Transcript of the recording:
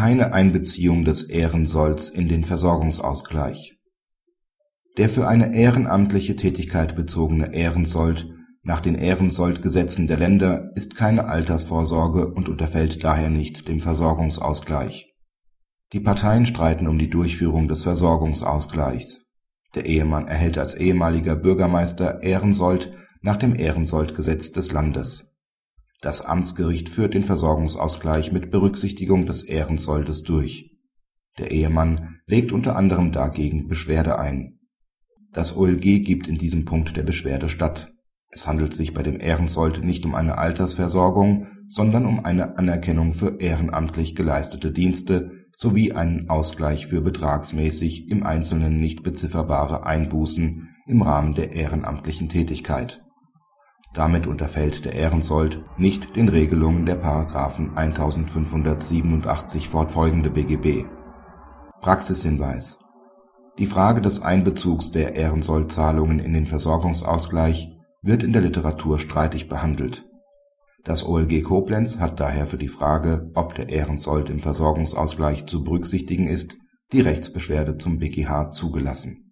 keine Einbeziehung des Ehrensolds in den Versorgungsausgleich. Der für eine ehrenamtliche Tätigkeit bezogene Ehrensold nach den Ehrensoldgesetzen der Länder ist keine Altersvorsorge und unterfällt daher nicht dem Versorgungsausgleich. Die Parteien streiten um die Durchführung des Versorgungsausgleichs. Der Ehemann erhält als ehemaliger Bürgermeister Ehrensold nach dem Ehrensoldgesetz des Landes das Amtsgericht führt den Versorgungsausgleich mit Berücksichtigung des Ehrensoldes durch. Der Ehemann legt unter anderem dagegen Beschwerde ein. Das OLG gibt in diesem Punkt der Beschwerde statt. Es handelt sich bei dem Ehrensold nicht um eine Altersversorgung, sondern um eine Anerkennung für ehrenamtlich geleistete Dienste sowie einen Ausgleich für betragsmäßig im Einzelnen nicht bezifferbare Einbußen im Rahmen der ehrenamtlichen Tätigkeit damit unterfällt der Ehrensold nicht den Regelungen der § 1587 fortfolgende BGB. Praxishinweis Die Frage des Einbezugs der Ehrensoldzahlungen in den Versorgungsausgleich wird in der Literatur streitig behandelt. Das OLG Koblenz hat daher für die Frage, ob der Ehrensold im Versorgungsausgleich zu berücksichtigen ist, die Rechtsbeschwerde zum BgH zugelassen